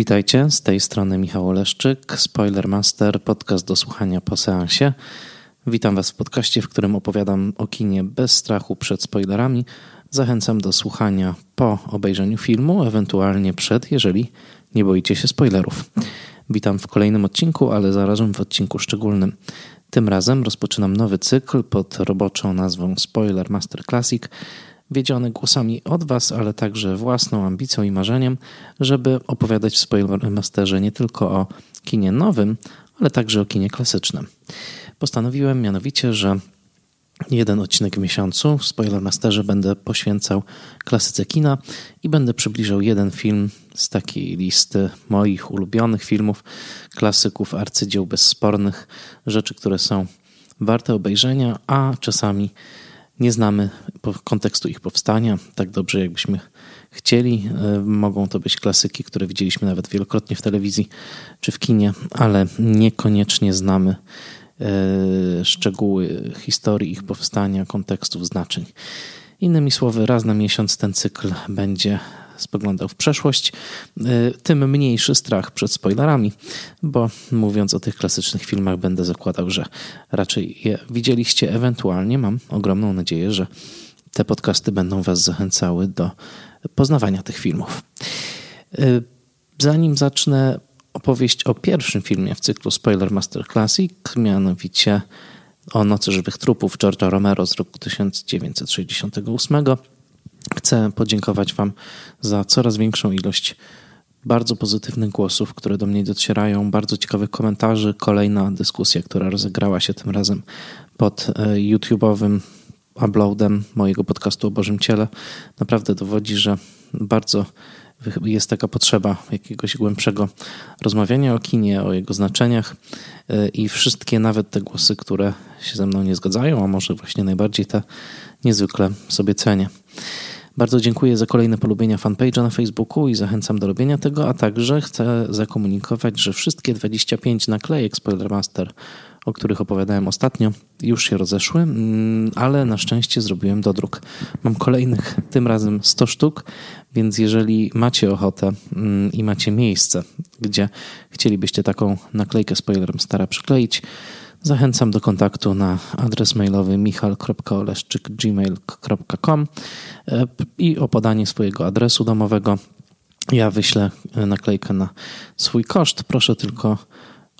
Witajcie, z tej strony Michał Oleszczyk, Spoilermaster, podcast do słuchania po seansie. Witam Was w podcaście, w którym opowiadam o kinie bez strachu przed spoilerami. Zachęcam do słuchania po obejrzeniu filmu, ewentualnie przed, jeżeli nie boicie się spoilerów. Witam w kolejnym odcinku, ale zarazem w odcinku szczególnym. Tym razem rozpoczynam nowy cykl pod roboczą nazwą Spoiler Master Classic – wiedziony głosami od Was, ale także własną ambicją i marzeniem, żeby opowiadać w Spoilermasterze nie tylko o kinie nowym, ale także o kinie klasycznym. Postanowiłem mianowicie, że jeden odcinek w miesiącu w Spoilermasterze będę poświęcał klasyce kina i będę przybliżał jeden film z takiej listy moich ulubionych filmów, klasyków, arcydzieł bezspornych, rzeczy, które są warte obejrzenia, a czasami nie znamy kontekstu ich powstania tak dobrze, jakbyśmy chcieli. E, mogą to być klasyki, które widzieliśmy nawet wielokrotnie w telewizji czy w kinie, ale niekoniecznie znamy e, szczegóły historii ich powstania, kontekstów, znaczeń. Innymi słowy, raz na miesiąc ten cykl będzie spoglądał w przeszłość, y, tym mniejszy strach przed spoilerami, bo mówiąc o tych klasycznych filmach, będę zakładał, że raczej je widzieliście. Ewentualnie mam ogromną nadzieję, że te podcasty będą Was zachęcały do poznawania tych filmów. Y, zanim zacznę opowieść o pierwszym filmie w cyklu Spoiler Master Classic, mianowicie o Nocy Żywych Trupów George'a Romero z roku 1968, Chcę podziękować Wam za coraz większą ilość bardzo pozytywnych głosów, które do mnie docierają, bardzo ciekawych komentarzy. Kolejna dyskusja, która rozegrała się tym razem pod e, YouTube'owym uploadem mojego podcastu o Bożym Ciele, naprawdę dowodzi, że bardzo jest taka potrzeba jakiegoś głębszego rozmawiania o kinie, o jego znaczeniach e, i wszystkie, nawet te głosy, które się ze mną nie zgadzają, a może właśnie najbardziej te niezwykle sobie cenię. Bardzo dziękuję za kolejne polubienia fanpage'a na Facebooku i zachęcam do robienia tego, a także chcę zakomunikować, że wszystkie 25 naklejek Spoilermaster, o których opowiadałem ostatnio, już się rozeszły, mm, ale na szczęście zrobiłem dodruk. Mam kolejnych, tym razem 100 sztuk, więc jeżeli macie ochotę mm, i macie miejsce, gdzie chcielibyście taką naklejkę Spoilermastera przykleić, Zachęcam do kontaktu na adres mailowy michal.oleszczyk.gmail.com e, i o podanie swojego adresu domowego. Ja wyślę naklejkę na swój koszt. Proszę tylko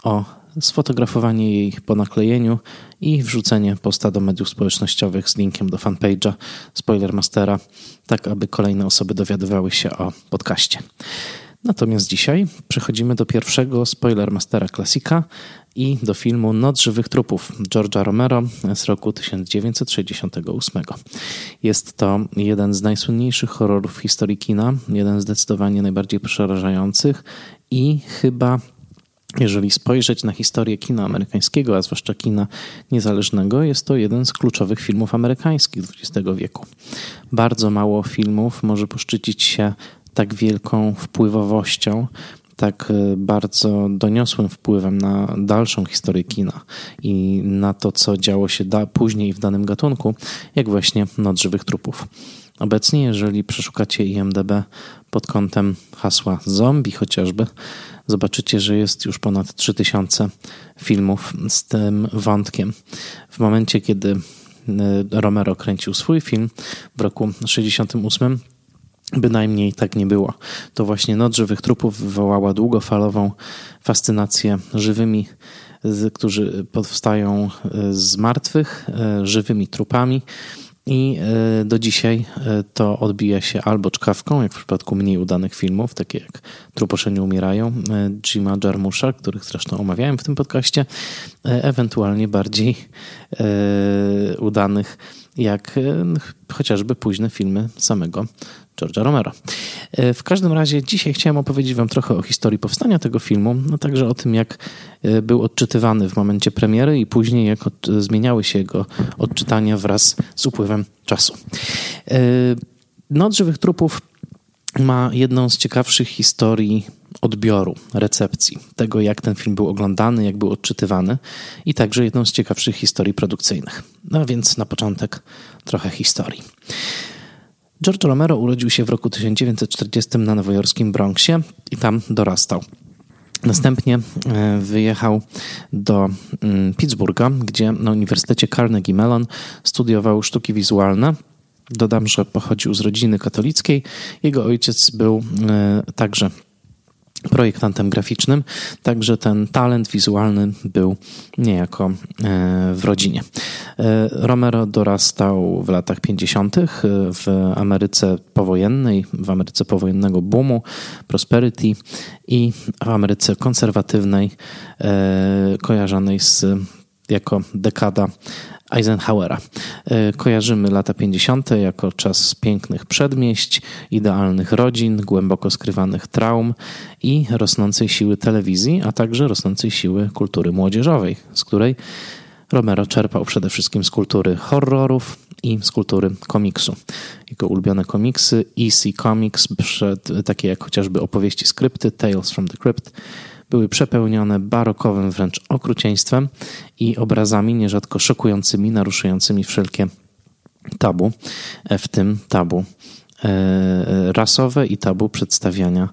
o sfotografowanie jej po naklejeniu i wrzucenie posta do mediów społecznościowych z linkiem do fanpage'a Spoilermastera, tak aby kolejne osoby dowiadywały się o podcaście. Natomiast dzisiaj przechodzimy do pierwszego Spoilermastera klasika, i do filmu Noc żywych trupów George'a Romero z roku 1968. Jest to jeden z najsłynniejszych horrorów w historii kina, jeden zdecydowanie najbardziej przerażających i chyba jeżeli spojrzeć na historię kina amerykańskiego, a zwłaszcza kina niezależnego, jest to jeden z kluczowych filmów amerykańskich XX wieku. Bardzo mało filmów może poszczycić się tak wielką wpływowością, tak e, bardzo doniosłym wpływem na dalszą historię kina i na to, co działo się da, później w danym gatunku, jak właśnie Noc żywych trupów. Obecnie, jeżeli przeszukacie IMDB pod kątem hasła zombie chociażby, zobaczycie, że jest już ponad 3000 filmów z tym wątkiem. W momencie, kiedy e, Romero kręcił swój film w roku 68, Bynajmniej tak nie było. To właśnie Noc Żywych Trupów wywołała długofalową fascynację żywymi, którzy powstają e, z martwych, e, żywymi trupami. I e, do dzisiaj to odbija się albo czkawką, jak w przypadku mniej udanych filmów, takie jak Truposze nie umierają, Jima Jarmusza, których zresztą omawiałem w tym podcaście, ewentualnie bardziej udanych, jak chociażby późne filmy samego George'a Romero. E, w każdym razie dzisiaj chciałem opowiedzieć Wam trochę o historii powstania tego filmu, no także o tym, jak e, był odczytywany w momencie premiery i później jak od, zmieniały się jego odczytania wraz z upływem czasu. E, Noc żywych trupów ma jedną z ciekawszych historii odbioru, recepcji, tego jak ten film był oglądany, jak był odczytywany i także jedną z ciekawszych historii produkcyjnych. No więc na początek trochę historii. George Romero urodził się w roku 1940 na nowojorskim Bronxie i tam dorastał. Następnie e, wyjechał do mm, Pittsburgha, gdzie na Uniwersytecie Carnegie Mellon studiował sztuki wizualne. Dodam, że pochodził z rodziny katolickiej. Jego ojciec był e, także projektantem graficznym, także ten talent wizualny był niejako e, w rodzinie. E, Romero dorastał w latach 50. w Ameryce powojennej, w Ameryce powojennego boomu, prosperity i w Ameryce konserwatywnej, e, kojarzonej z jako dekada Eisenhowera. E, kojarzymy lata 50. jako czas pięknych przedmieść, idealnych rodzin, głęboko skrywanych traum i rosnącej siły telewizji, a także rosnącej siły kultury młodzieżowej, z której Romero czerpał przede wszystkim z kultury horrorów i z kultury komiksu. Jego ulubione komiksy, EC Comics, takie jak chociażby opowieści skrypty, Tales from the Crypt, były przepełnione barokowym wręcz okrucieństwem i obrazami nierzadko szokującymi, naruszającymi wszelkie tabu, e, w tym tabu e, rasowe i tabu przedstawiania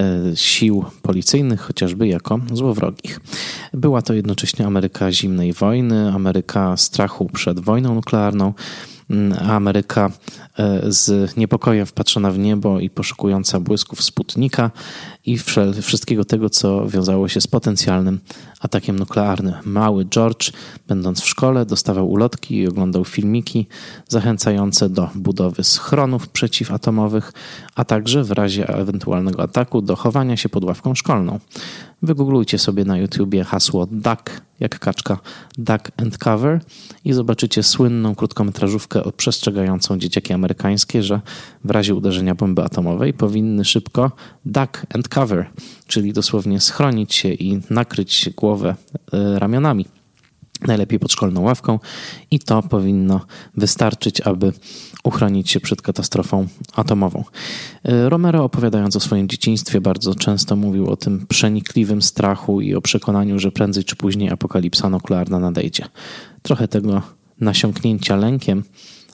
e, sił policyjnych chociażby jako złowrogich. Była to jednocześnie Ameryka zimnej wojny, Ameryka strachu przed wojną nuklearną, Ameryka e, z niepokojem wpatrzona w niebo i poszukująca błysków Sputnika i wszystkiego tego, co wiązało się z potencjalnym atakiem nuklearnym. Mały George, będąc w szkole, dostawał ulotki i oglądał filmiki zachęcające do budowy schronów przeciwatomowych, a także w razie ewentualnego ataku do chowania się pod ławką szkolną. Wygooglujcie sobie na YouTubie hasło duck, jak kaczka, duck and cover i zobaczycie słynną krótkometrażówkę przestrzegającą dzieciaki amerykańskie, że w razie uderzenia bomby atomowej powinny szybko duck and cover, czyli dosłownie schronić się i nakryć głowę e, ramionami najlepiej pod szkolną ławką i to powinno wystarczyć, aby uchronić się przed katastrofą atomową. E, Romero opowiadając o swoim dzieciństwie bardzo często mówił o tym przenikliwym strachu i o przekonaniu, że prędzej czy później apokalipsa nuklearna nadejdzie. Trochę tego nasiąknięcia lękiem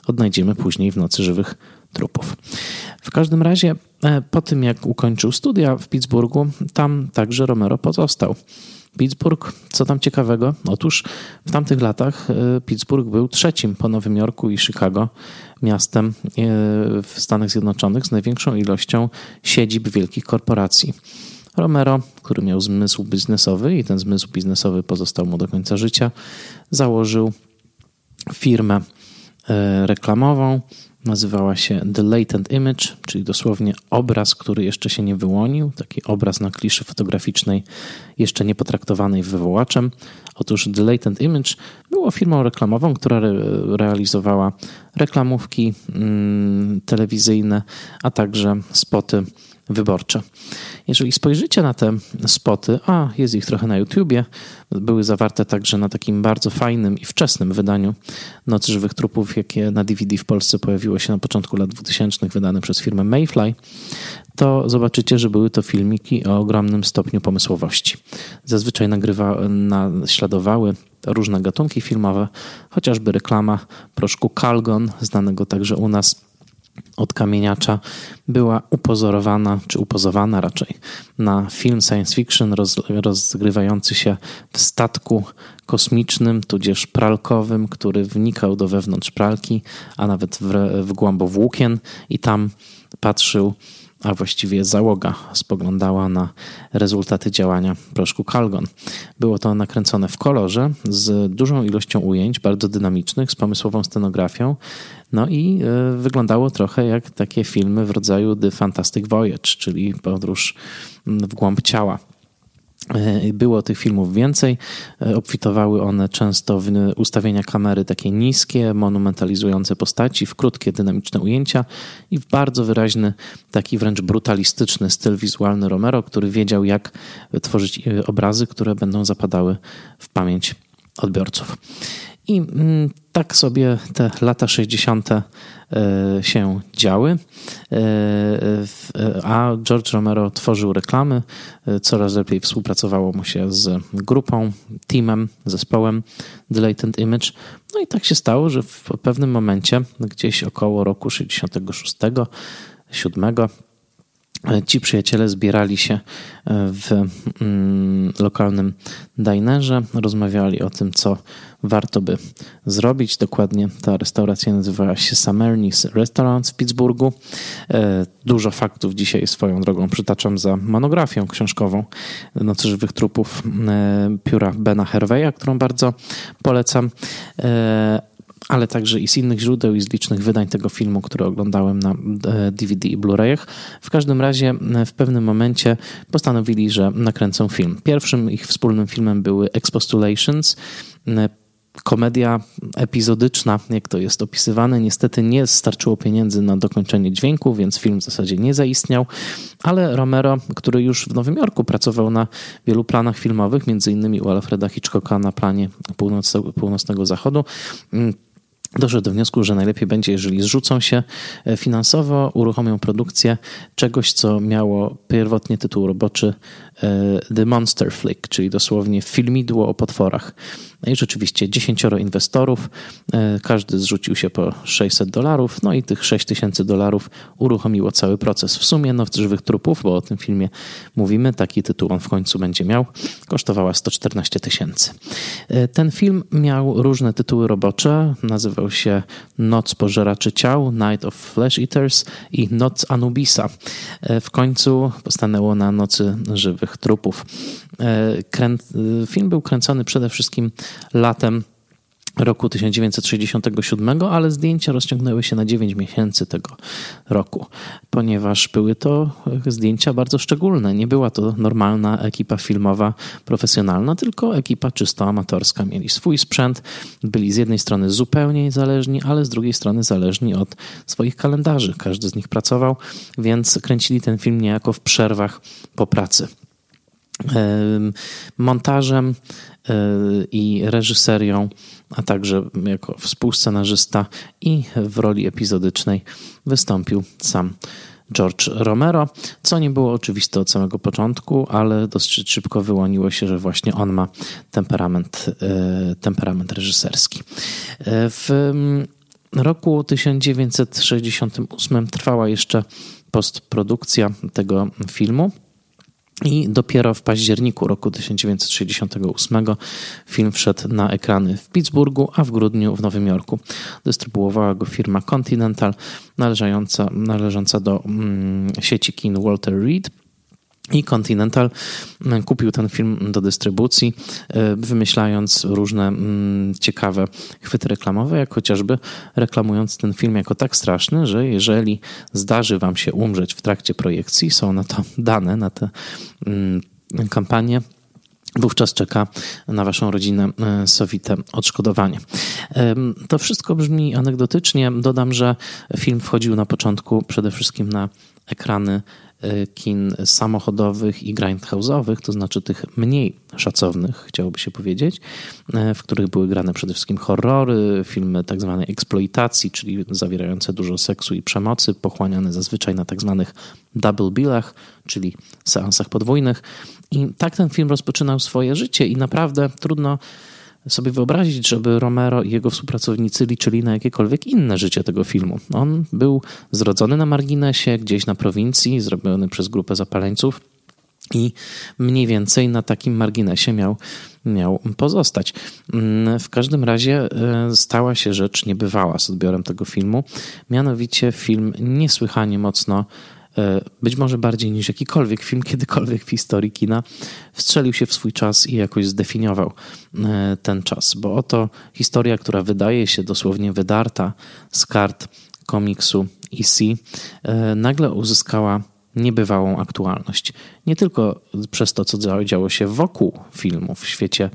odnajdziemy później w Nocy Żywych Trupów. W każdym razie e, po tym jak ukończył studia w Pittsburghu, tam także Romero pozostał. Pittsburgh, co tam ciekawego? Otóż w tamtych latach e, Pittsburgh był trzecim po Nowym Jorku i Chicago miastem e, w Stanach Zjednoczonych z największą ilością siedzib wielkich korporacji. Romero, który miał zmysł biznesowy i ten zmysł biznesowy pozostał mu do końca życia, założył firmę reklamową, nazywała się The Latent Image, czyli dosłownie obraz, który jeszcze się nie wyłonił, taki obraz na kliszy fotograficznej, jeszcze nie potraktowanej wywołaczem. Otóż The Latent Image było firmą reklamową, która re realizowała reklamówki mm, telewizyjne, a także spoty wyborcze. Jeżeli spojrzycie na te spoty, a jest ich trochę na YouTubie, były zawarte także na takim bardzo fajnym i wczesnym wydaniu Nocy Żywych Trupów, jakie na DVD w Polsce pojawiło się na początku lat 2000, wydane przez firmę Mayfly, to zobaczycie, że były to filmiki o ogromnym stopniu pomysłowości. Zazwyczaj nagrywa, naśladowały różne gatunki filmowe, chociażby reklama proszku Calgon, znanego także u nas od kamieniacza była upozorowana, czy upozowana raczej, na film science fiction roz, rozgrywający się w statku kosmicznym, tudzież pralkowym, który wnikał do wewnątrz pralki, a nawet w, w głąbo włókien i tam patrzył a właściwie załoga spoglądała na rezultaty działania proszku Calgon. Było to nakręcone w kolorze z dużą ilością ujęć, bardzo dynamicznych, z pomysłową scenografią. No i e, wyglądało trochę jak takie filmy w rodzaju The Fantastic Voyage, czyli podróż w głąb ciała. E, było tych filmów więcej. E, obfitowały one często w ustawienia kamery takie niskie, monumentalizujące postaci, w krótkie, dynamiczne ujęcia i w bardzo wyraźny, taki wręcz brutalistyczny styl wizualny Romero, który wiedział, jak tworzyć e, obrazy, które będą zapadały w pamięć odbiorców. I mm, tak sobie te lata 60. się działy, a George Romero tworzył reklamy, coraz lepiej współpracowało mu się z grupą, teamem, zespołem Latent Image. No i tak się stało, że w pewnym momencie, gdzieś około roku 66, 7, ci przyjaciele zbierali się e, w mm, lokalnym dinerze, rozmawiali o tym, co warto by zrobić. Dokładnie ta restauracja nazywała się Summernis Restaurant w Pittsburghu. E, dużo faktów dzisiaj swoją drogą przytaczam za monografią książkową Nocy Żywych Trupów e, pióra Bena Herveya, którą bardzo polecam ale także i z innych źródeł i z licznych wydań tego filmu, które oglądałem na DVD e, i Blu-rayach. W każdym razie e, w pewnym momencie postanowili, że nakręcą film. Pierwszym ich wspólnym filmem były Expostulations, e, komedia epizodyczna, jak to jest opisywane. Niestety nie starczyło pieniędzy na dokończenie dźwięku, więc film w zasadzie nie zaistniał, ale Romero, który już w Nowym Jorku pracował na wielu planach filmowych, między innymi u Alfreda Hitchcocka na planie północnego, północnego zachodu, doszedł do wniosku, że najlepiej będzie, jeżeli zrzucą się e, finansowo, uruchomią produkcję czegoś, co miało pierwotnie tytuł roboczy e, The Monster Flick, czyli dosłownie filmidło o potworach. No i rzeczywiście dziesięcioro inwestorów, e, każdy zrzucił się po 600 dolarów, no i tych 6 tysięcy dolarów uruchomiło cały proces. W sumie Noc Żywych Trupów, bo o tym filmie mówimy, taki tytuł on w końcu będzie miał, kosztowała 114 tysięcy. E, ten film miał różne tytuły robocze, nazywał się Noc Pożeraczy Ciał, Night of Flesh Eaters i Noc Anubisa. E, w końcu postanęło na Nocy Żywych Trupów. Film był kręcony przede wszystkim latem roku 1967, ale zdjęcia rozciągnęły się na 9 miesięcy tego roku, ponieważ były to zdjęcia bardzo szczególne. Nie była to normalna ekipa filmowa, profesjonalna, tylko ekipa czysto amatorska. Mieli swój sprzęt, byli z jednej strony zupełnie niezależni, ale z drugiej strony zależni od swoich kalendarzy. Każdy z nich pracował, więc kręcili ten film niejako w przerwach po pracy montażem i reżyserią, a także jako współscenarzysta i w roli epizodycznej wystąpił sam George Romero, co nie było oczywiste od samego początku, ale dosyć szybko wyłoniło się, że właśnie on ma temperament, e, temperament reżyserski. E, w roku 1968 trwała jeszcze postprodukcja tego filmu. I dopiero w październiku roku 1968 film wszedł na ekrany w Pittsburghu, a w grudniu w Nowym Jorku. Dystrybuowała go firma Continental należąca, należąca do mm, sieci kin Walter Reed. I Continental kupił ten film do dystrybucji, e, wymyślając różne mm, ciekawe chwyty reklamowe, jak chociażby reklamując ten film jako tak straszny, że jeżeli zdarzy wam się umrzeć w trakcie projekcji, są na to dane, na tę mm, kampanię, wówczas czeka na waszą rodzinę e, sowite odszkodowanie. To wszystko brzmi anegdotycznie. Dodam, że film wchodził na początku przede wszystkim na ekrany E, kin samochodowych i grindhouse'owych, to znaczy tych mniej szacownych, chciałoby się powiedzieć, e, w których były grane przede wszystkim horrory, filmy tak zwanej eksploitacji, czyli zawierające dużo seksu i przemocy, pochłaniane zazwyczaj na tak zwanych double billach, czyli seansach podwójnych. I tak ten film rozpoczynał swoje życie i naprawdę trudno sobie wyobrazić, żeby Romero i jego współpracownicy liczyli na jakiekolwiek inne życie tego filmu. On był zrodzony na marginesie, gdzieś na prowincji, zrobiony przez grupę zapaleńców i mniej więcej na takim marginesie miał, miał pozostać. Mm, w każdym razie e, stała się rzecz niebywała z odbiorem tego filmu. Mianowicie film niesłychanie mocno być może bardziej niż jakikolwiek film kiedykolwiek w historii kina, wstrzelił się w swój czas i jakoś zdefiniował e, ten czas. Bo oto historia, która wydaje się dosłownie wydarta z kart komiksu EC, e, nagle uzyskała niebywałą aktualność. Nie tylko przez to, co działo się wokół filmu, w świecie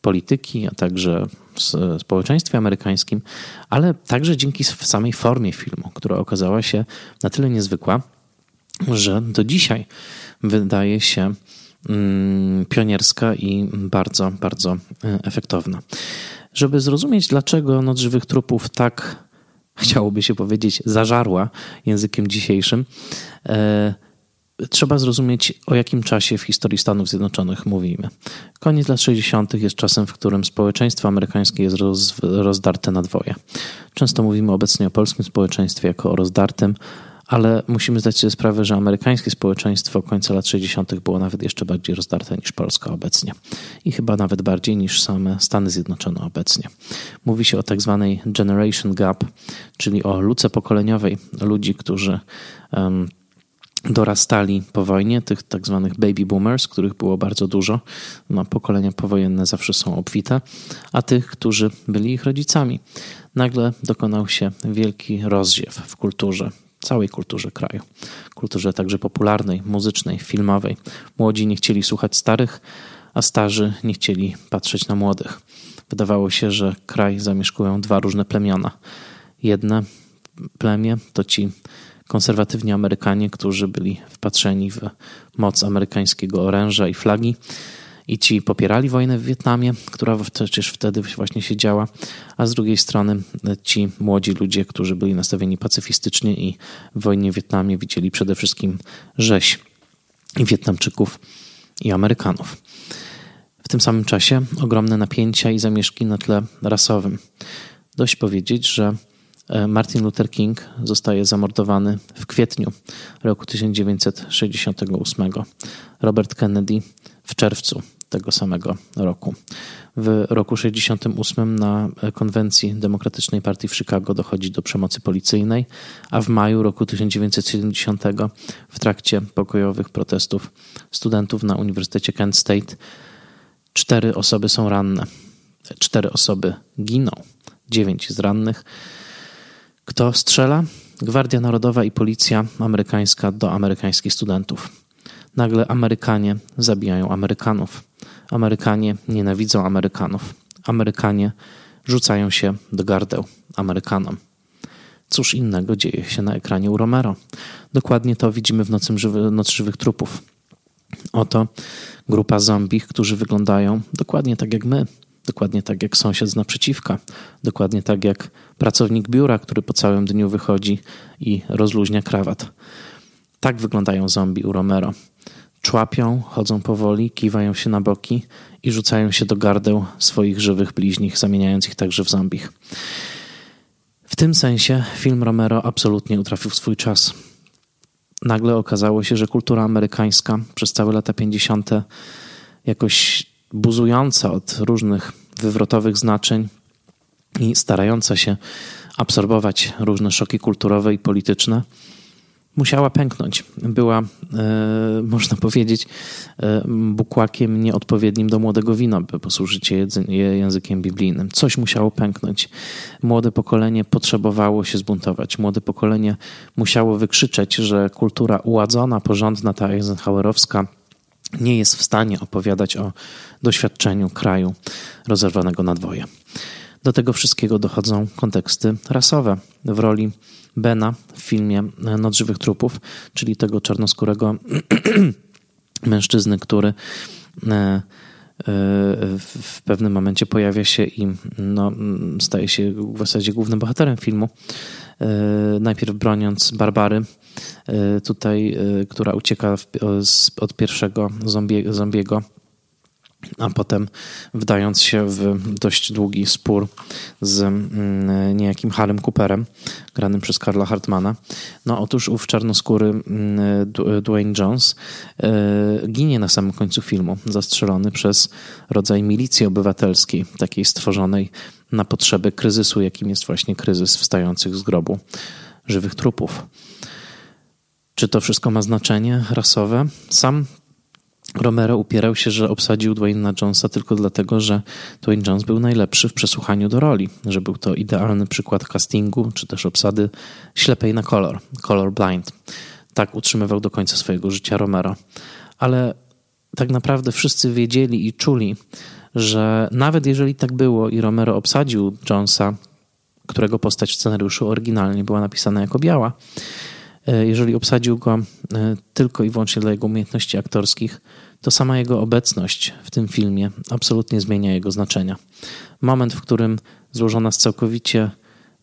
polityki, a także w społeczeństwie amerykańskim, ale także dzięki samej formie filmu, która okazała się na tyle niezwykła, że do dzisiaj wydaje się mm, pionierska i bardzo, bardzo e, efektowna. Żeby zrozumieć, dlaczego Noc Żywych Trupów tak, chciałoby się powiedzieć, zażarła językiem dzisiejszym, e, trzeba zrozumieć, o jakim czasie w historii Stanów Zjednoczonych mówimy. Koniec lat 60. jest czasem, w którym społeczeństwo amerykańskie jest roz, rozdarte na dwoje. Często mówimy obecnie o polskim społeczeństwie jako o rozdartym, ale musimy zdać sobie sprawę, że amerykańskie społeczeństwo końca lat 60. było nawet jeszcze bardziej rozdarte niż Polska obecnie i chyba nawet bardziej niż same Stany Zjednoczone obecnie. Mówi się o tak zwanej generation gap, czyli o luce pokoleniowej ludzi, którzy um, dorastali po wojnie, tych tak zwanych baby boomers, których było bardzo dużo. No, pokolenia powojenne zawsze są obfite, a tych, którzy byli ich rodzicami. Nagle dokonał się wielki rozziew w kulturze całej kulturze kraju. Kulturze także popularnej, muzycznej, filmowej. Młodzi nie chcieli słuchać starych, a starzy nie chcieli patrzeć na młodych. Wydawało się, że kraj zamieszkują dwa różne plemiona. Jedne plemię to ci konserwatywni Amerykanie, którzy byli wpatrzeni w moc amerykańskiego oręża i flagi, i ci popierali wojnę w Wietnamie, która przecież wtedy właśnie się działa, a z drugiej strony ci młodzi ludzie, którzy byli nastawieni pacyfistycznie i w wojnie w Wietnamie widzieli przede wszystkim rzeź Wietnamczyków i Amerykanów. W tym samym czasie ogromne napięcia i zamieszki na tle rasowym. Dość powiedzieć, że e, Martin Luther King zostaje zamordowany w kwietniu roku 1968. Robert Kennedy w czerwcu tego samego roku. W roku 68 na konwencji Demokratycznej Partii w Chicago dochodzi do przemocy policyjnej, a w maju roku 1970 w trakcie pokojowych protestów studentów na Uniwersytecie Kent State cztery osoby są ranne. Cztery osoby giną, dziewięć jest rannych. Kto strzela? Gwardia Narodowa i Policja Amerykańska do amerykańskich studentów. Nagle Amerykanie zabijają Amerykanów. Amerykanie nienawidzą Amerykanów. Amerykanie rzucają się do gardeł Amerykanom. Cóż innego dzieje się na ekranie u Romero. Dokładnie to widzimy w Nocy, żywy, Noc Żywych Trupów. Oto grupa zombich, którzy wyglądają dokładnie tak jak my, dokładnie tak jak sąsiad z naprzeciwka, dokładnie tak jak pracownik biura, który po całym dniu wychodzi i rozluźnia krawat. Tak wyglądają zombie u Romero. Człapią, chodzą powoli, kiwają się na boki i rzucają się do gardeł swoich żywych bliźnich, zamieniając ich także w zombich. W tym sensie film Romero absolutnie utrafił swój czas. Nagle okazało się, że kultura amerykańska przez całe lata 50. jakoś buzująca od różnych wywrotowych znaczeń i starająca się absorbować różne szoki kulturowe i polityczne, musiała pęknąć. Była, e, można powiedzieć, e, bukłakiem nieodpowiednim do młodego wina, by posłużyć się językiem biblijnym. Coś musiało pęknąć. Młode pokolenie potrzebowało się zbuntować. Młode pokolenie musiało wykrzyczeć, że kultura uładzona, porządna, ta Eisenhowerowska, nie jest w stanie opowiadać o doświadczeniu kraju rozerwanego na dwoje. Do tego wszystkiego dochodzą konteksty rasowe. W roli Bena w filmie Noc Żywych Trupów, czyli tego czarnoskórego mężczyzny, który e, e, w pewnym momencie pojawia się i no, staje się w zasadzie głównym bohaterem filmu. E, najpierw broniąc Barbary, tutaj, która ucieka od pierwszego zombiego a potem wdając się w dość długi spór z mm, niejakim Harem Cooperem, granym przez Karla Hartmana. No otóż ów czarnoskóry mm, Dwayne Jones e, ginie na samym końcu filmu, zastrzelony przez rodzaj milicji obywatelskiej, takiej stworzonej na potrzeby kryzysu, jakim jest właśnie kryzys wstających z grobu żywych trupów. Czy to wszystko ma znaczenie rasowe? Sam Romero upierał się, że obsadził Dwayne'a Jonesa tylko dlatego, że Dwayne Jones był najlepszy w przesłuchaniu do roli, że był to idealny przykład castingu, czy też obsady ślepej na kolor, color blind. Tak utrzymywał do końca swojego życia Romero. Ale tak naprawdę wszyscy wiedzieli i czuli, że nawet jeżeli tak było i Romero obsadził Jonesa, którego postać w scenariuszu oryginalnie była napisana jako biała, jeżeli obsadził go tylko i wyłącznie dla jego umiejętności aktorskich, to sama jego obecność w tym filmie absolutnie zmienia jego znaczenia. Moment, w którym złożona z całkowicie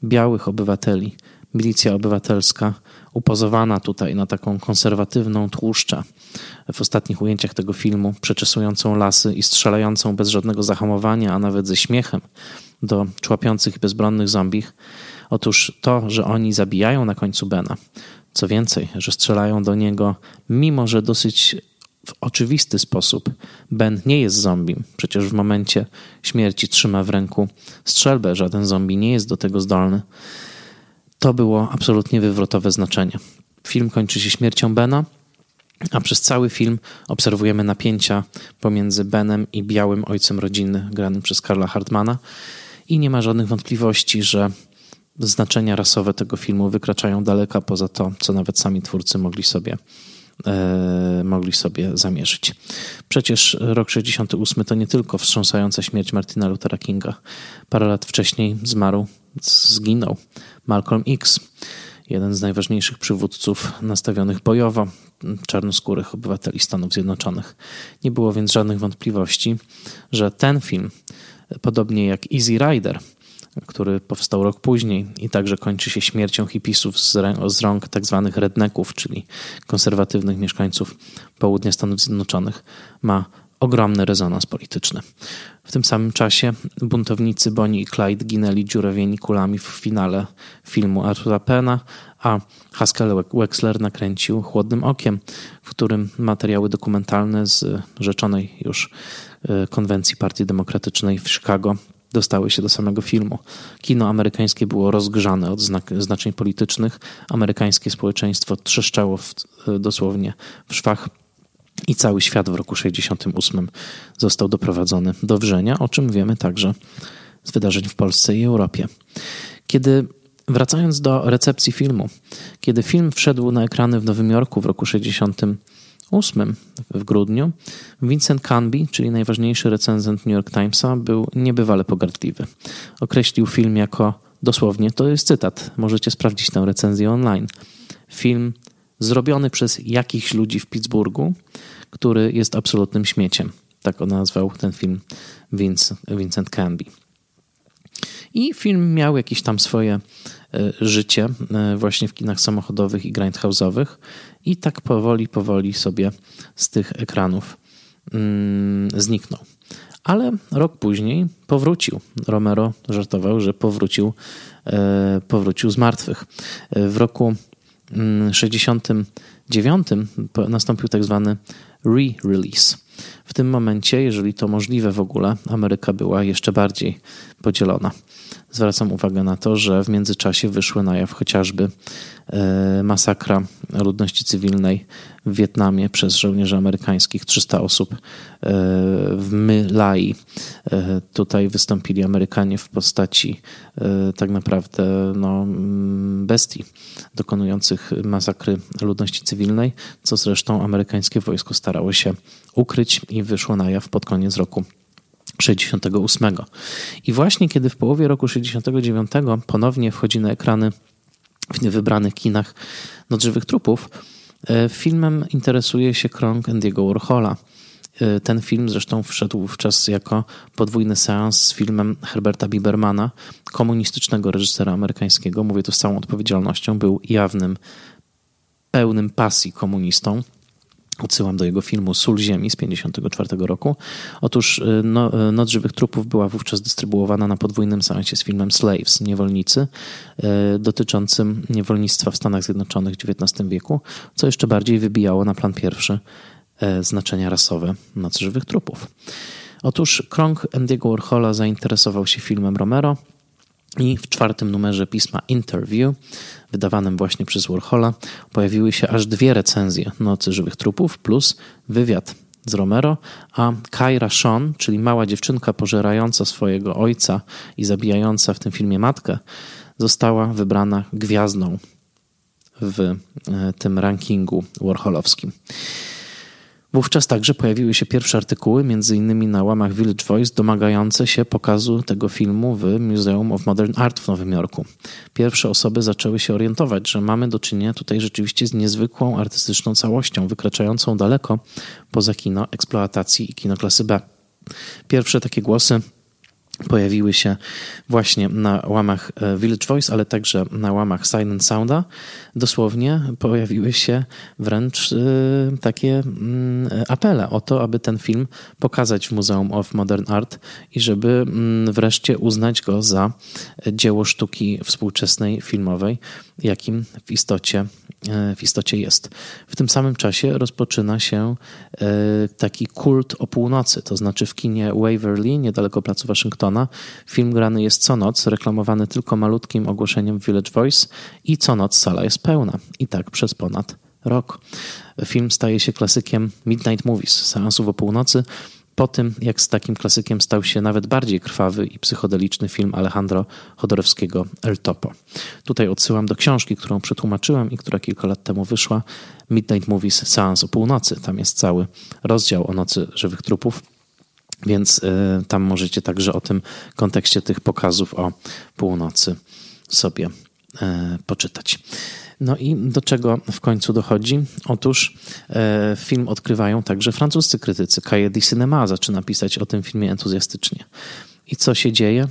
białych obywateli, milicja obywatelska, upozowana tutaj na taką konserwatywną tłuszczę w ostatnich ujęciach tego filmu, przeczesującą lasy i strzelającą bez żadnego zahamowania, a nawet ze śmiechem do człapiących bezbronnych zombich. Otóż to, że oni zabijają na końcu Bena, co więcej, że strzelają do niego, mimo że dosyć w oczywisty sposób. Ben nie jest zombie. Przecież w momencie śmierci trzyma w ręku strzelbę. Żaden zombie nie jest do tego zdolny. To było absolutnie wywrotowe znaczenie. Film kończy się śmiercią Bena, a przez cały film obserwujemy napięcia pomiędzy Benem i białym ojcem rodziny, granym przez Karla Hartmana. I nie ma żadnych wątpliwości, że znaczenia rasowe tego filmu wykraczają daleko poza to, co nawet sami twórcy mogli sobie E, mogli sobie zamierzyć. Przecież rok 68 to nie tylko wstrząsająca śmierć Martina Luthera Kinga. Parę lat wcześniej zmarł, zginął Malcolm X, jeden z najważniejszych przywódców nastawionych bojowo czarnoskórych obywateli Stanów Zjednoczonych. Nie było więc żadnych wątpliwości, że ten film, podobnie jak Easy Rider, który powstał rok później i także kończy się śmiercią hipisów z, z rąk tzw. Tak redneków, czyli konserwatywnych mieszkańców południa Stanów Zjednoczonych, ma ogromny rezonans polityczny. W tym samym czasie buntownicy Bonnie i Clyde ginęli dziurawieni kulami w finale filmu Artura Pena, a Haskell Wexler nakręcił Chłodnym Okiem, w którym materiały dokumentalne z rzeczonej już e, konwencji Partii Demokratycznej w Chicago dostały się do samego filmu. Kino amerykańskie było rozgrzane od znak, znaczeń politycznych. Amerykańskie społeczeństwo trzeszczało w, dosłownie w szwach i cały świat w roku 68 został doprowadzony do wrzenia, o czym wiemy także z wydarzeń w Polsce i Europie. Kiedy wracając do recepcji filmu, kiedy film wszedł na ekrany w Nowym Jorku w roku 68, 8 w grudniu Vincent Canby, czyli najważniejszy recenzent New York Timesa, był niebywale pogardliwy. Określił film jako dosłownie, to jest cytat, możecie sprawdzić tę recenzję online. Film zrobiony przez jakichś ludzi w Pittsburghu, który jest absolutnym śmieciem. Tak on nazwał ten film Vince, Vincent Canby. I film miał jakieś tam swoje e, życie e, właśnie w kinach samochodowych i grindhouse'owych i tak powoli, powoli sobie z tych ekranów mm, zniknął. Ale rok później powrócił. Romero żartował, że powrócił, e, powrócił z martwych. W roku 69 mm, nastąpił tak zwany re-release. W tym momencie, jeżeli to możliwe w ogóle, Ameryka była jeszcze bardziej podzielona. Zwracam uwagę na to, że w międzyczasie wyszły na jaw chociażby e, masakra ludności cywilnej w Wietnamie przez żołnierzy amerykańskich, 300 osób e, w My Lai. E, tutaj wystąpili Amerykanie w postaci tak naprawdę no, mm, bestii dokonujących masakry ludności cywilnej, co zresztą amerykańskie wojsko starało się ukryć i wyszło na jaw pod koniec roku 68. I właśnie kiedy w połowie roku 69 ponownie wchodzi na ekrany w niewybranych kinach Noc Żywych Trupów, e, filmem interesuje się krąg Andy'ego Warhola. E, ten film zresztą wszedł wówczas jako podwójny seans z filmem Herberta Bibermana, komunistycznego reżysera amerykańskiego. Mówię to z całą odpowiedzialnością. Był jawnym, pełnym pasji komunistą Odsyłam do jego filmu Sól Ziemi z 1954 roku. Otóż y, no, y, Noc Żywych Trupów była wówczas dystrybuowana na podwójnym seansie z filmem Slaves, Niewolnicy, y, dotyczącym niewolnictwa w Stanach Zjednoczonych w XIX wieku, co jeszcze bardziej wybijało na plan pierwszy znaczenia rasowe Noc Żywych Trupów. Otóż krąg Andy'ego Warhola zainteresował się filmem Romero i w czwartym numerze pisma Interview wydawanym właśnie przez Warhola, pojawiły się aż dwie recenzje Nocy Żywych Trupów plus wywiad z Romero, a Kyra Sean, czyli mała dziewczynka pożerająca swojego ojca i zabijająca w tym filmie matkę, została wybrana gwiazdą w e, tym rankingu warholowskim. Wówczas także pojawiły się pierwsze artykuły, między innymi na łamach Village Voice, domagające się pokazu tego filmu w Museum of Modern Art w Nowym Jorku. Pierwsze osoby zaczęły się orientować, że mamy do czynienia tutaj rzeczywiście z niezwykłą artystyczną całością, wykraczającą daleko poza kino eksploatacji i kino klasy B. Pierwsze takie głosy pojawiły się właśnie na łamach e, Village Voice, ale także na łamach Silent Sounda. Dosłownie pojawiły się wręcz e, takie mm, apele o to, aby ten film pokazać w Muzeum of Modern Art i żeby mm, wreszcie uznać go za dzieło sztuki współczesnej filmowej, jakim w istocie, w istocie jest. W tym samym czasie rozpoczyna się taki kult o północy, to znaczy w kinie Waverly, niedaleko placu Waszyngtona, Film grany jest co noc, reklamowany tylko malutkim ogłoszeniem Village Voice i co noc sala jest pełna. I tak przez ponad rok. Film staje się klasykiem Midnight Movies, seansów o północy, po tym, jak z takim klasykiem stał się nawet bardziej krwawy i psychodeliczny film Alejandro Chodorowskiego El Topo. Tutaj odsyłam do książki, którą przetłumaczyłem i która kilka lat temu wyszła. Midnight Movies Seans o północy. Tam jest cały rozdział o nocy żywych trupów. Więc y, tam możecie także o tym kontekście tych pokazów o północy sobie poczytać. No i do czego w końcu dochodzi? Otóż y, film odkrywają także francuscy krytycy. Du Cinema zaczyna pisać o tym filmie entuzjastycznie. I co się dzieje?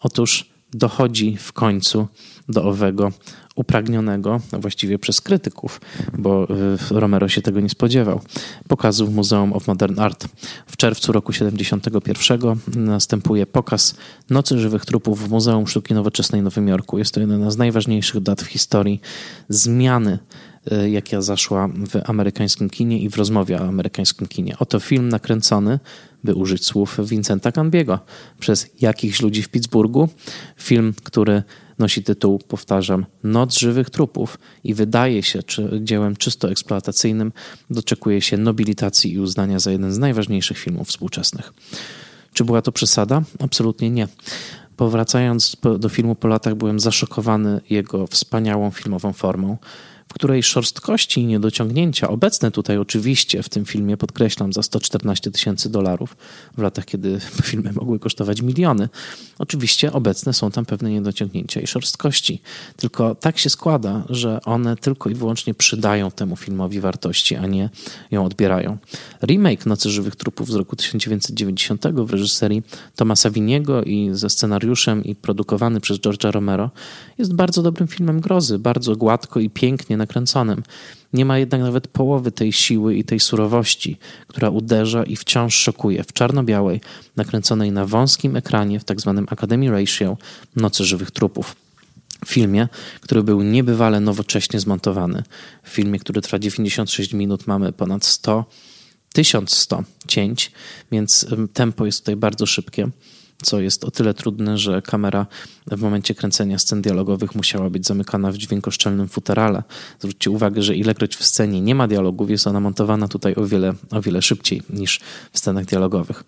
Otóż dochodzi w końcu do owego upragnionego właściwie przez krytyków, bo y, Romero się tego nie spodziewał, pokazu w Muzeum of Modern Art. W czerwcu roku 1971 następuje pokaz Nocy Żywych Trupów w Muzeum Sztuki Nowoczesnej w Nowym Jorku. Jest to jedna z najważniejszych dat w historii zmiany y, jaka zaszła w amerykańskim kinie i w rozmowie o amerykańskim kinie. Oto film nakręcony, by użyć słów Vincenta Canbiego, przez jakichś ludzi w Pittsburghu. Film, który nosi tytuł, powtarzam, Noc żywych trupów i wydaje się czy dziełem czysto eksploatacyjnym, doczekuje się nobilitacji i uznania za jeden z najważniejszych filmów współczesnych. Czy była to przesada? Absolutnie nie. Powracając do filmu po latach, byłem zaszokowany jego wspaniałą filmową formą w której szorstkości i niedociągnięcia, obecne tutaj oczywiście w tym filmie, podkreślam, za 114 tysięcy dolarów, w latach, kiedy filmy mogły kosztować miliony, oczywiście obecne są tam pewne niedociągnięcia i szorstkości. Tylko tak się składa, że one tylko i wyłącznie przydają temu filmowi wartości, a nie ją odbierają. Remake Nocy Żywych Trupów z roku 1990 w reżyserii Tomasa Winiego i ze scenariuszem i produkowany przez George'a Romero jest bardzo dobrym filmem grozy, bardzo gładko i pięknie nakręconym. Nie ma jednak nawet połowy tej siły i tej surowości, która uderza i wciąż szokuje w czarno-białej, nakręconej na wąskim ekranie w tzw. Tak Academy Ratio Nocy Żywych Trupów. Filmie, który był niebywale nowocześnie zmontowany. W filmie, który trwa 96 minut, mamy ponad 100, 1100 cięć, więc tempo jest tutaj bardzo szybkie co jest o tyle trudne, że kamera w momencie kręcenia scen dialogowych musiała być zamykana w dźwiękoszczelnym futerale. Zwróćcie uwagę, że ilekroć w scenie nie ma dialogów, jest ona montowana tutaj o wiele, o wiele szybciej niż w scenach dialogowych.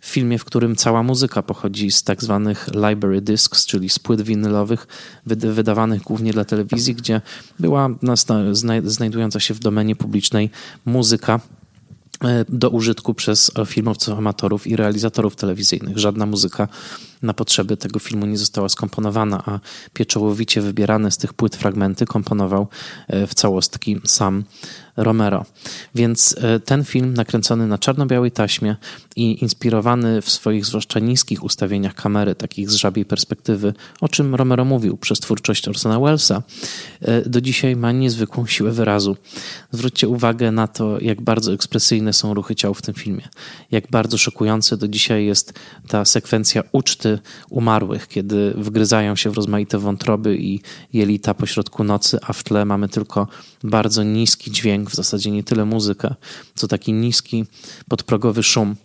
W filmie, w którym cała muzyka pochodzi z tak zwanych library discs, czyli z płyt winylowych, wydawanych głównie dla telewizji, gdzie była znajdująca się w domenie publicznej muzyka do użytku przez filmowców, amatorów i realizatorów telewizyjnych. Żadna muzyka na potrzeby tego filmu nie została skomponowana, a pieczołowicie wybierane z tych płyt fragmenty komponował e, w całostki sam Romero. Więc e, ten film nakręcony na czarno-białej taśmie i inspirowany w swoich zwłaszcza niskich ustawieniach kamery, takich z żabiej perspektywy, o czym Romero mówił przez twórczość Orsona Wellesa, e, do dzisiaj ma niezwykłą siłę wyrazu. Zwróćcie uwagę na to, jak bardzo ekspresyjne są ruchy ciał w tym filmie. Jak bardzo szokujące do dzisiaj jest ta sekwencja uczty umarłych, kiedy wgryzają się w rozmaite wątroby i jelita pośrodku nocy, a w tle mamy tylko bardzo niski dźwięk, w zasadzie nie tyle muzykę, co taki niski, podprogowy szum.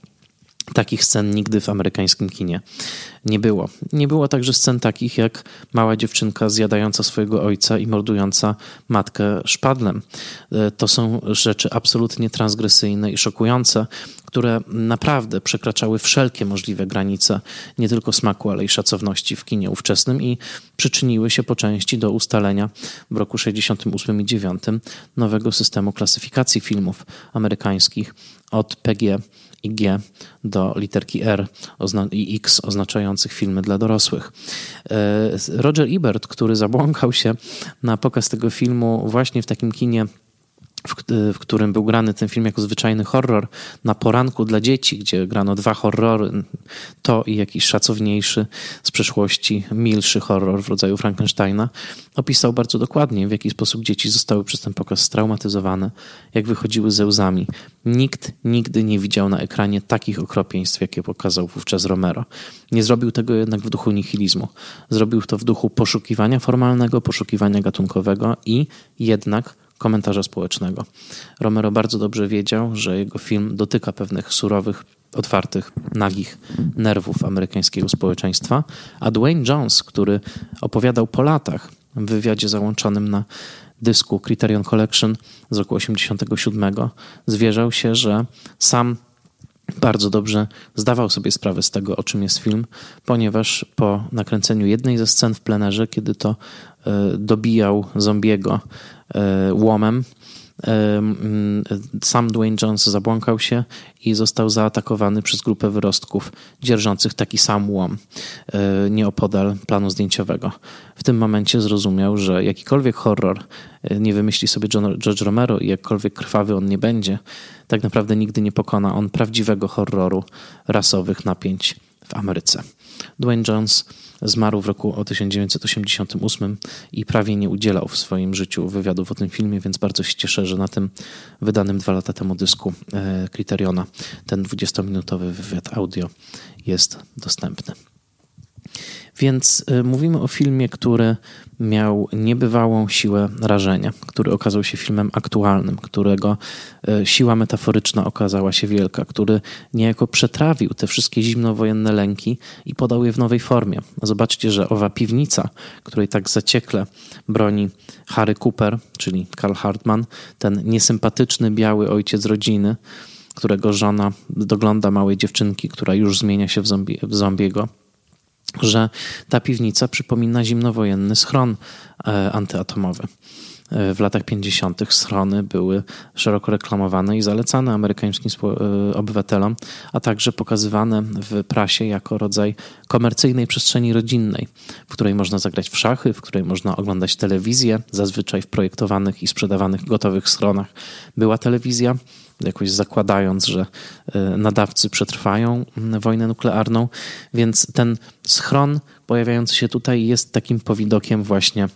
Takich scen nigdy w amerykańskim kinie nie było. Nie było także scen takich jak mała dziewczynka zjadająca swojego ojca i mordująca matkę szpadlem. E, to są rzeczy absolutnie transgresyjne i szokujące, które naprawdę przekraczały wszelkie możliwe granice nie tylko smaku, ale i szacowności w kinie ówczesnym i przyczyniły się po części do ustalenia w roku 68 i 9 nowego systemu klasyfikacji filmów amerykańskich od PG i G do literki R i X oznaczających filmy dla dorosłych. E, Roger Ebert, który zabłąkał się na pokaz tego filmu właśnie w takim kinie w, w, którym był grany ten film jako zwyczajny horror na poranku dla dzieci, gdzie grano dwa horrory, to i jakiś szacowniejszy z przeszłości, milszy horror w rodzaju Frankensteina, opisał bardzo dokładnie, w jaki sposób dzieci zostały przez ten pokaz straumatyzowane, jak wychodziły ze łzami. Nikt nigdy nie widział na ekranie takich okropieństw, jakie pokazał wówczas Romero. Nie zrobił tego jednak w duchu nihilizmu. Zrobił to w duchu poszukiwania formalnego, poszukiwania gatunkowego i jednak komentarza społecznego. Romero bardzo dobrze wiedział, że jego film dotyka pewnych surowych, otwartych, nagich nerwów amerykańskiego społeczeństwa, a Dwayne Jones, który opowiadał po latach w wywiadzie załączonym na dysku Criterion Collection z roku 87, zwierzał się, że sam bardzo dobrze zdawał sobie sprawę z tego, o czym jest film, ponieważ po nakręceniu jednej ze scen w plenerze, kiedy to dobijał zombiego e, łomem, e, mm, sam Dwayne Jones zabłąkał się i został zaatakowany przez grupę wyrostków dzierżących taki sam łom nieopodal planu zdjęciowego. W tym momencie zrozumiał, że jakikolwiek horror nie wymyśli sobie George Romero i jakkolwiek krwawy on nie będzie, tak naprawdę nigdy nie pokona on prawdziwego horroru rasowych napięć w Ameryce. Dwayne Jones zmarł w roku 1988 i prawie nie udzielał w swoim życiu wywiadów o tym filmie, więc bardzo się cieszę, że na tym wydanym dwa lata temu dysku Criteriona ten 20-minutowy wywiad audio jest dostępny. Więc y, mówimy o filmie, który miał niebywałą siłę rażenia, który okazał się filmem aktualnym, którego y, siła metaforyczna okazała się wielka, który niejako przetrawił te wszystkie zimnowojenne lęki i podał je w nowej formie. Zobaczcie, że owa piwnica, której tak zaciekle broni Harry Cooper, czyli Karl Hartman, ten niesympatyczny biały ojciec rodziny, którego żona dogląda małej dziewczynki, która już zmienia się w, zombie, w zombiego że ta piwnica przypomina zimnowojenny schron e, antyatomowy. E, w latach 50. schrony były szeroko reklamowane i zalecane amerykańskim e, obywatelom, a także pokazywane w prasie jako rodzaj komercyjnej przestrzeni rodzinnej, w której można zagrać w szachy, w której można oglądać telewizję, zazwyczaj w projektowanych i sprzedawanych gotowych schronach była telewizja, jakoś zakładając, że e, nadawcy przetrwają wojnę nuklearną. Więc ten schron pojawiający się tutaj jest takim powidokiem właśnie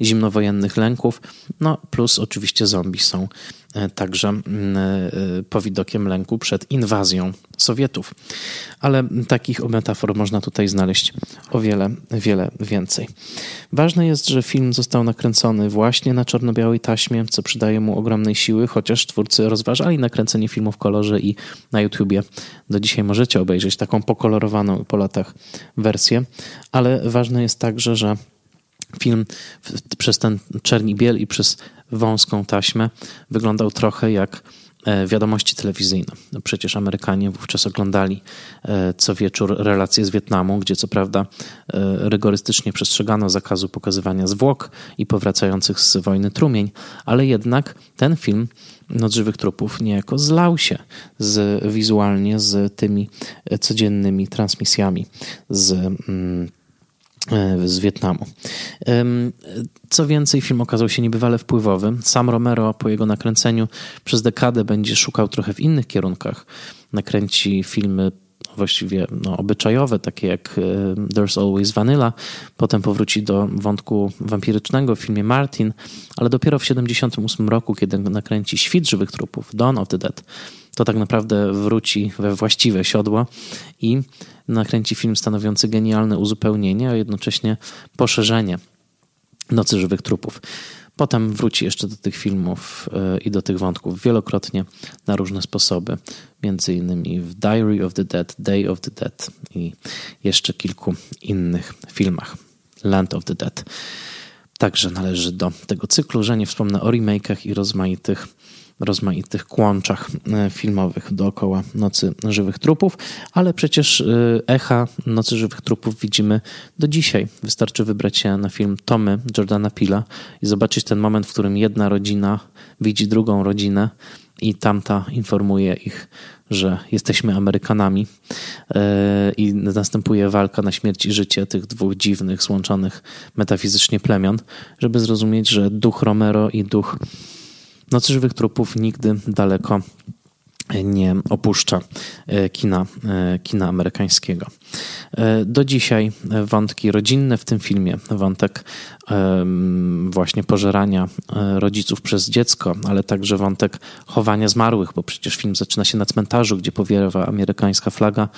zimnowojennych lęków, no plus oczywiście zombie są e, także mm, e, powidokiem lęku przed inwazją Sowietów. Ale takich metafor można tutaj znaleźć o wiele, wiele więcej. Ważne jest, że film został nakręcony właśnie na czarno-białej taśmie, co przydaje mu ogromnej siły, chociaż twórcy rozważali nakręcenie filmu w kolorze i na YouTubie do dzisiaj możecie obejrzeć taką pokolorowaną po latach wersję, ale ważne jest także, że Film przez ten czerni biel i przez wąską taśmę wyglądał trochę jak e, wiadomości telewizyjne. No przecież Amerykanie wówczas oglądali e, co wieczór relacje z Wietnamu, gdzie co prawda e, rygorystycznie przestrzegano zakazu pokazywania zwłok i powracających z wojny trumień, ale jednak ten film Noc żywych trupów niejako zlał się z, wizualnie z tymi codziennymi transmisjami z mm, z Wietnamu. Co więcej, film okazał się niebywale wpływowy. Sam Romero po jego nakręceniu przez dekadę będzie szukał trochę w innych kierunkach. Nakręci filmy właściwie no, obyczajowe, takie jak e, There's Always Vanilla. Potem powróci do wątku wampirycznego w filmie Martin, ale dopiero w 1978 roku, kiedy nakręci Świt żywych trupów, Dawn of the Dead, to tak naprawdę wróci we właściwe siodło i nakręci film stanowiący genialne uzupełnienie, a jednocześnie poszerzenie Nocy Żywych Trupów. Potem wróci jeszcze do tych filmów e, i do tych wątków wielokrotnie na różne sposoby, między innymi w Diary of the Dead, Day of the Dead i jeszcze kilku innych filmach. Land of the Dead także należy do tego cyklu, że nie wspomnę o remake'ach i rozmaitych rozmaitych kłączach e, filmowych dookoła Nocy Żywych Trupów, ale przecież e, echa Nocy Żywych Trupów widzimy do dzisiaj. Wystarczy wybrać się na film Tomy Jordana Pila i zobaczyć ten moment, w którym jedna rodzina widzi drugą rodzinę i tamta informuje ich, że jesteśmy Amerykanami e, i następuje walka na śmierć i życie tych dwóch dziwnych, złączonych metafizycznie plemion, żeby zrozumieć, że duch Romero i duch Nocy Żywych Trupów nigdy daleko nie opuszcza e, kina, e, kina amerykańskiego. E, do dzisiaj wątki rodzinne w tym filmie, wątek właśnie pożerania rodziców przez dziecko, ale także wątek chowania zmarłych, bo przecież film zaczyna się na cmentarzu, gdzie powiewa amerykańska flaga,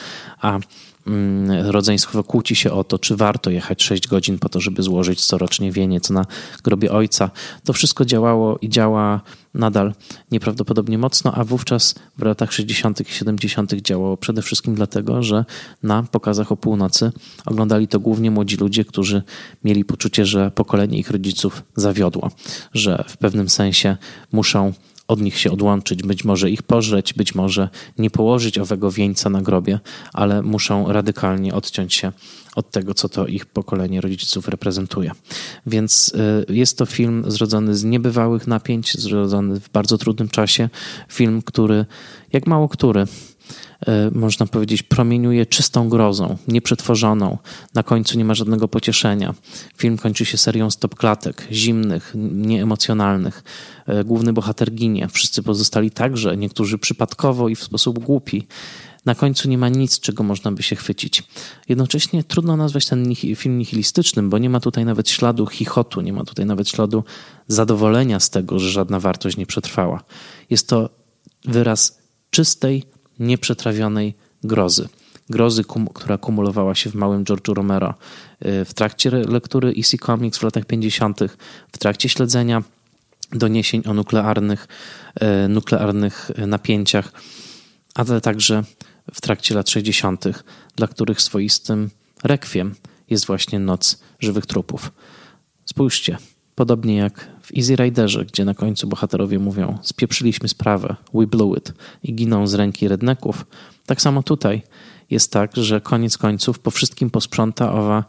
a Mm, rodzeństwo kłóci się o to, czy warto jechać 6 godzin po to, żeby złożyć corocznie wieniec na grobie ojca. To wszystko działało i działa nadal nieprawdopodobnie mocno, a wówczas w latach 60. i 70. działało przede wszystkim dlatego, że na pokazach o północy oglądali to głównie młodzi ludzie, którzy mieli poczucie, że pokolenie ich rodziców zawiodło, że w pewnym sensie muszą od nich się odłączyć, być może ich pożreć, być może nie położyć owego wieńca na grobie, ale muszą radykalnie odciąć się od tego, co to ich pokolenie rodziców reprezentuje. Więc y, jest to film zrodzony z niebywałych napięć, zrodzony w bardzo trudnym czasie. Film, który, jak mało który, można powiedzieć, promieniuje czystą grozą, nieprzetworzoną. Na końcu nie ma żadnego pocieszenia. Film kończy się serią stopklatek, zimnych, nieemocjonalnych. E, główny bohater ginie, wszyscy pozostali także, niektórzy przypadkowo i w sposób głupi. Na końcu nie ma nic, czego można by się chwycić. Jednocześnie trudno nazwać ten film nihilistycznym, bo nie ma tutaj nawet śladu chichotu, nie ma tutaj nawet śladu zadowolenia z tego, że żadna wartość nie przetrwała. Jest to wyraz czystej, nieprzetrawionej grozy. Grozy, kum, która kumulowała się w małym George'u Romero y, w trakcie lektury EC Comics w latach 50., w trakcie śledzenia doniesień o nuklearnych, y, nuklearnych napięciach, ale także w trakcie lat 60., dla których swoistym rekwiem jest właśnie Noc Żywych Trupów. Spójrzcie, Podobnie jak w Easy Riderze, gdzie na końcu bohaterowie mówią spieprzyliśmy sprawę, we blew it i giną z ręki redneków, tak samo tutaj jest tak, że koniec końców po wszystkim posprząta owa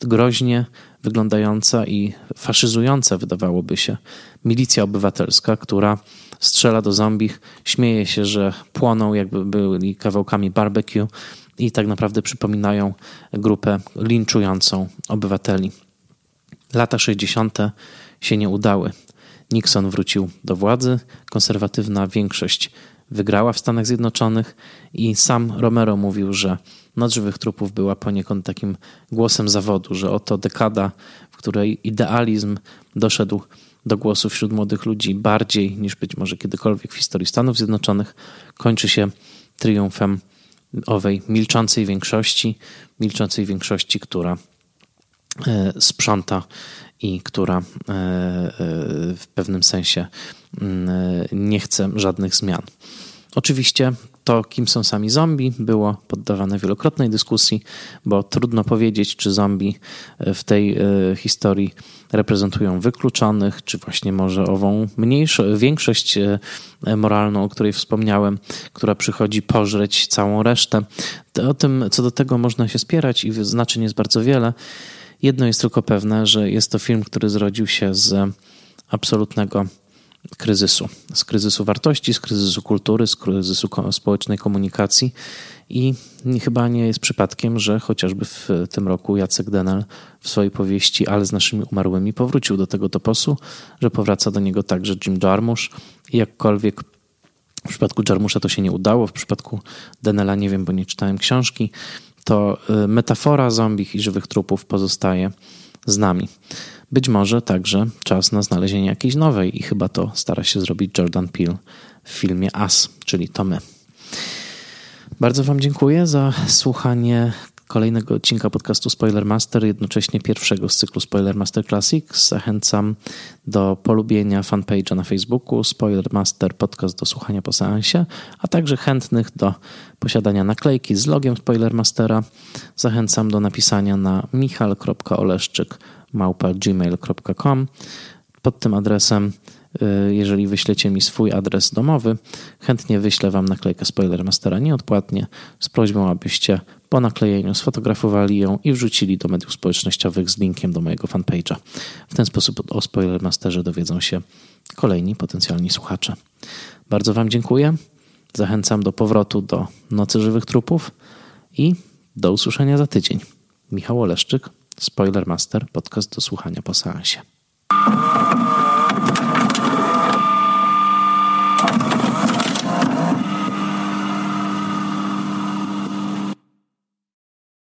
groźnie wyglądająca i faszyzująca, wydawałoby się, milicja obywatelska, która strzela do zombich, śmieje się, że płoną jakby byli kawałkami barbecue i tak naprawdę przypominają grupę linczującą obywateli. Lata 60. się nie udały. Nixon wrócił do władzy, konserwatywna większość wygrała w Stanach Zjednoczonych i sam Romero mówił, że Noc Żywych Trupów była poniekąd takim głosem zawodu, że oto dekada, w której idealizm doszedł do głosu wśród młodych ludzi bardziej niż być może kiedykolwiek w historii Stanów Zjednoczonych, kończy się triumfem owej milczącej większości, milczącej większości, która E, sprząta i która e, e, w pewnym sensie mm, nie chce żadnych zmian. Oczywiście to, kim są sami zombie, było poddawane wielokrotnej dyskusji, bo trudno powiedzieć, czy zombie w tej historii reprezentują wykluczonych, czy właśnie może ową mniejszą, większość moralną, o której wspomniałem, która przychodzi pożreć całą resztę. O tym, co do tego można się spierać i znaczeń jest bardzo wiele. Jedno jest tylko pewne, że jest to film, który zrodził się z absolutnego kryzysu. Z kryzysu wartości, z kryzysu kultury, z kryzysu społecznej komunikacji. I chyba nie jest przypadkiem, że chociażby w tym roku Jacek Denel w swojej powieści Ale z naszymi umarłymi powrócił do tego toposu, że powraca do niego także Jim Jarmusch. I jakkolwiek w przypadku Jarmusza to się nie udało, w przypadku Denela nie wiem, bo nie czytałem książki, to y, metafora zombich i żywych trupów pozostaje z nami. Być może także czas na znalezienie jakiejś nowej i chyba to stara się zrobić Jordan Peele w filmie As, czyli to my. Bardzo Wam dziękuję za słuchanie kolejnego odcinka podcastu Spoilermaster, jednocześnie pierwszego z cyklu Spoilermaster Classics. Zachęcam do polubienia fanpage'a na Facebooku Spoilermaster Podcast do słuchania po seansie, a także chętnych do posiadania naklejki z logiem Spoilermastera. Zachęcam do napisania na michal.oleszczyk.gmail.com Pod tym adresem Y, jeżeli wyślecie mi swój adres domowy, chętnie wyślę Wam naklejkę Spoilermastera nieodpłatnie z prośbą, abyście po naklejeniu sfotografowali ją i wrzucili do mediów społecznościowych z linkiem do mojego fanpage'a. W ten sposób o Spoilermasterze dowiedzą się kolejni potencjalni słuchacze. Bardzo Wam dziękuję. Zachęcam do powrotu do Nocy Żywych Trupów i do usłyszenia za tydzień. Michał Oleszczyk, Spoilermaster, podcast do słuchania po seansie.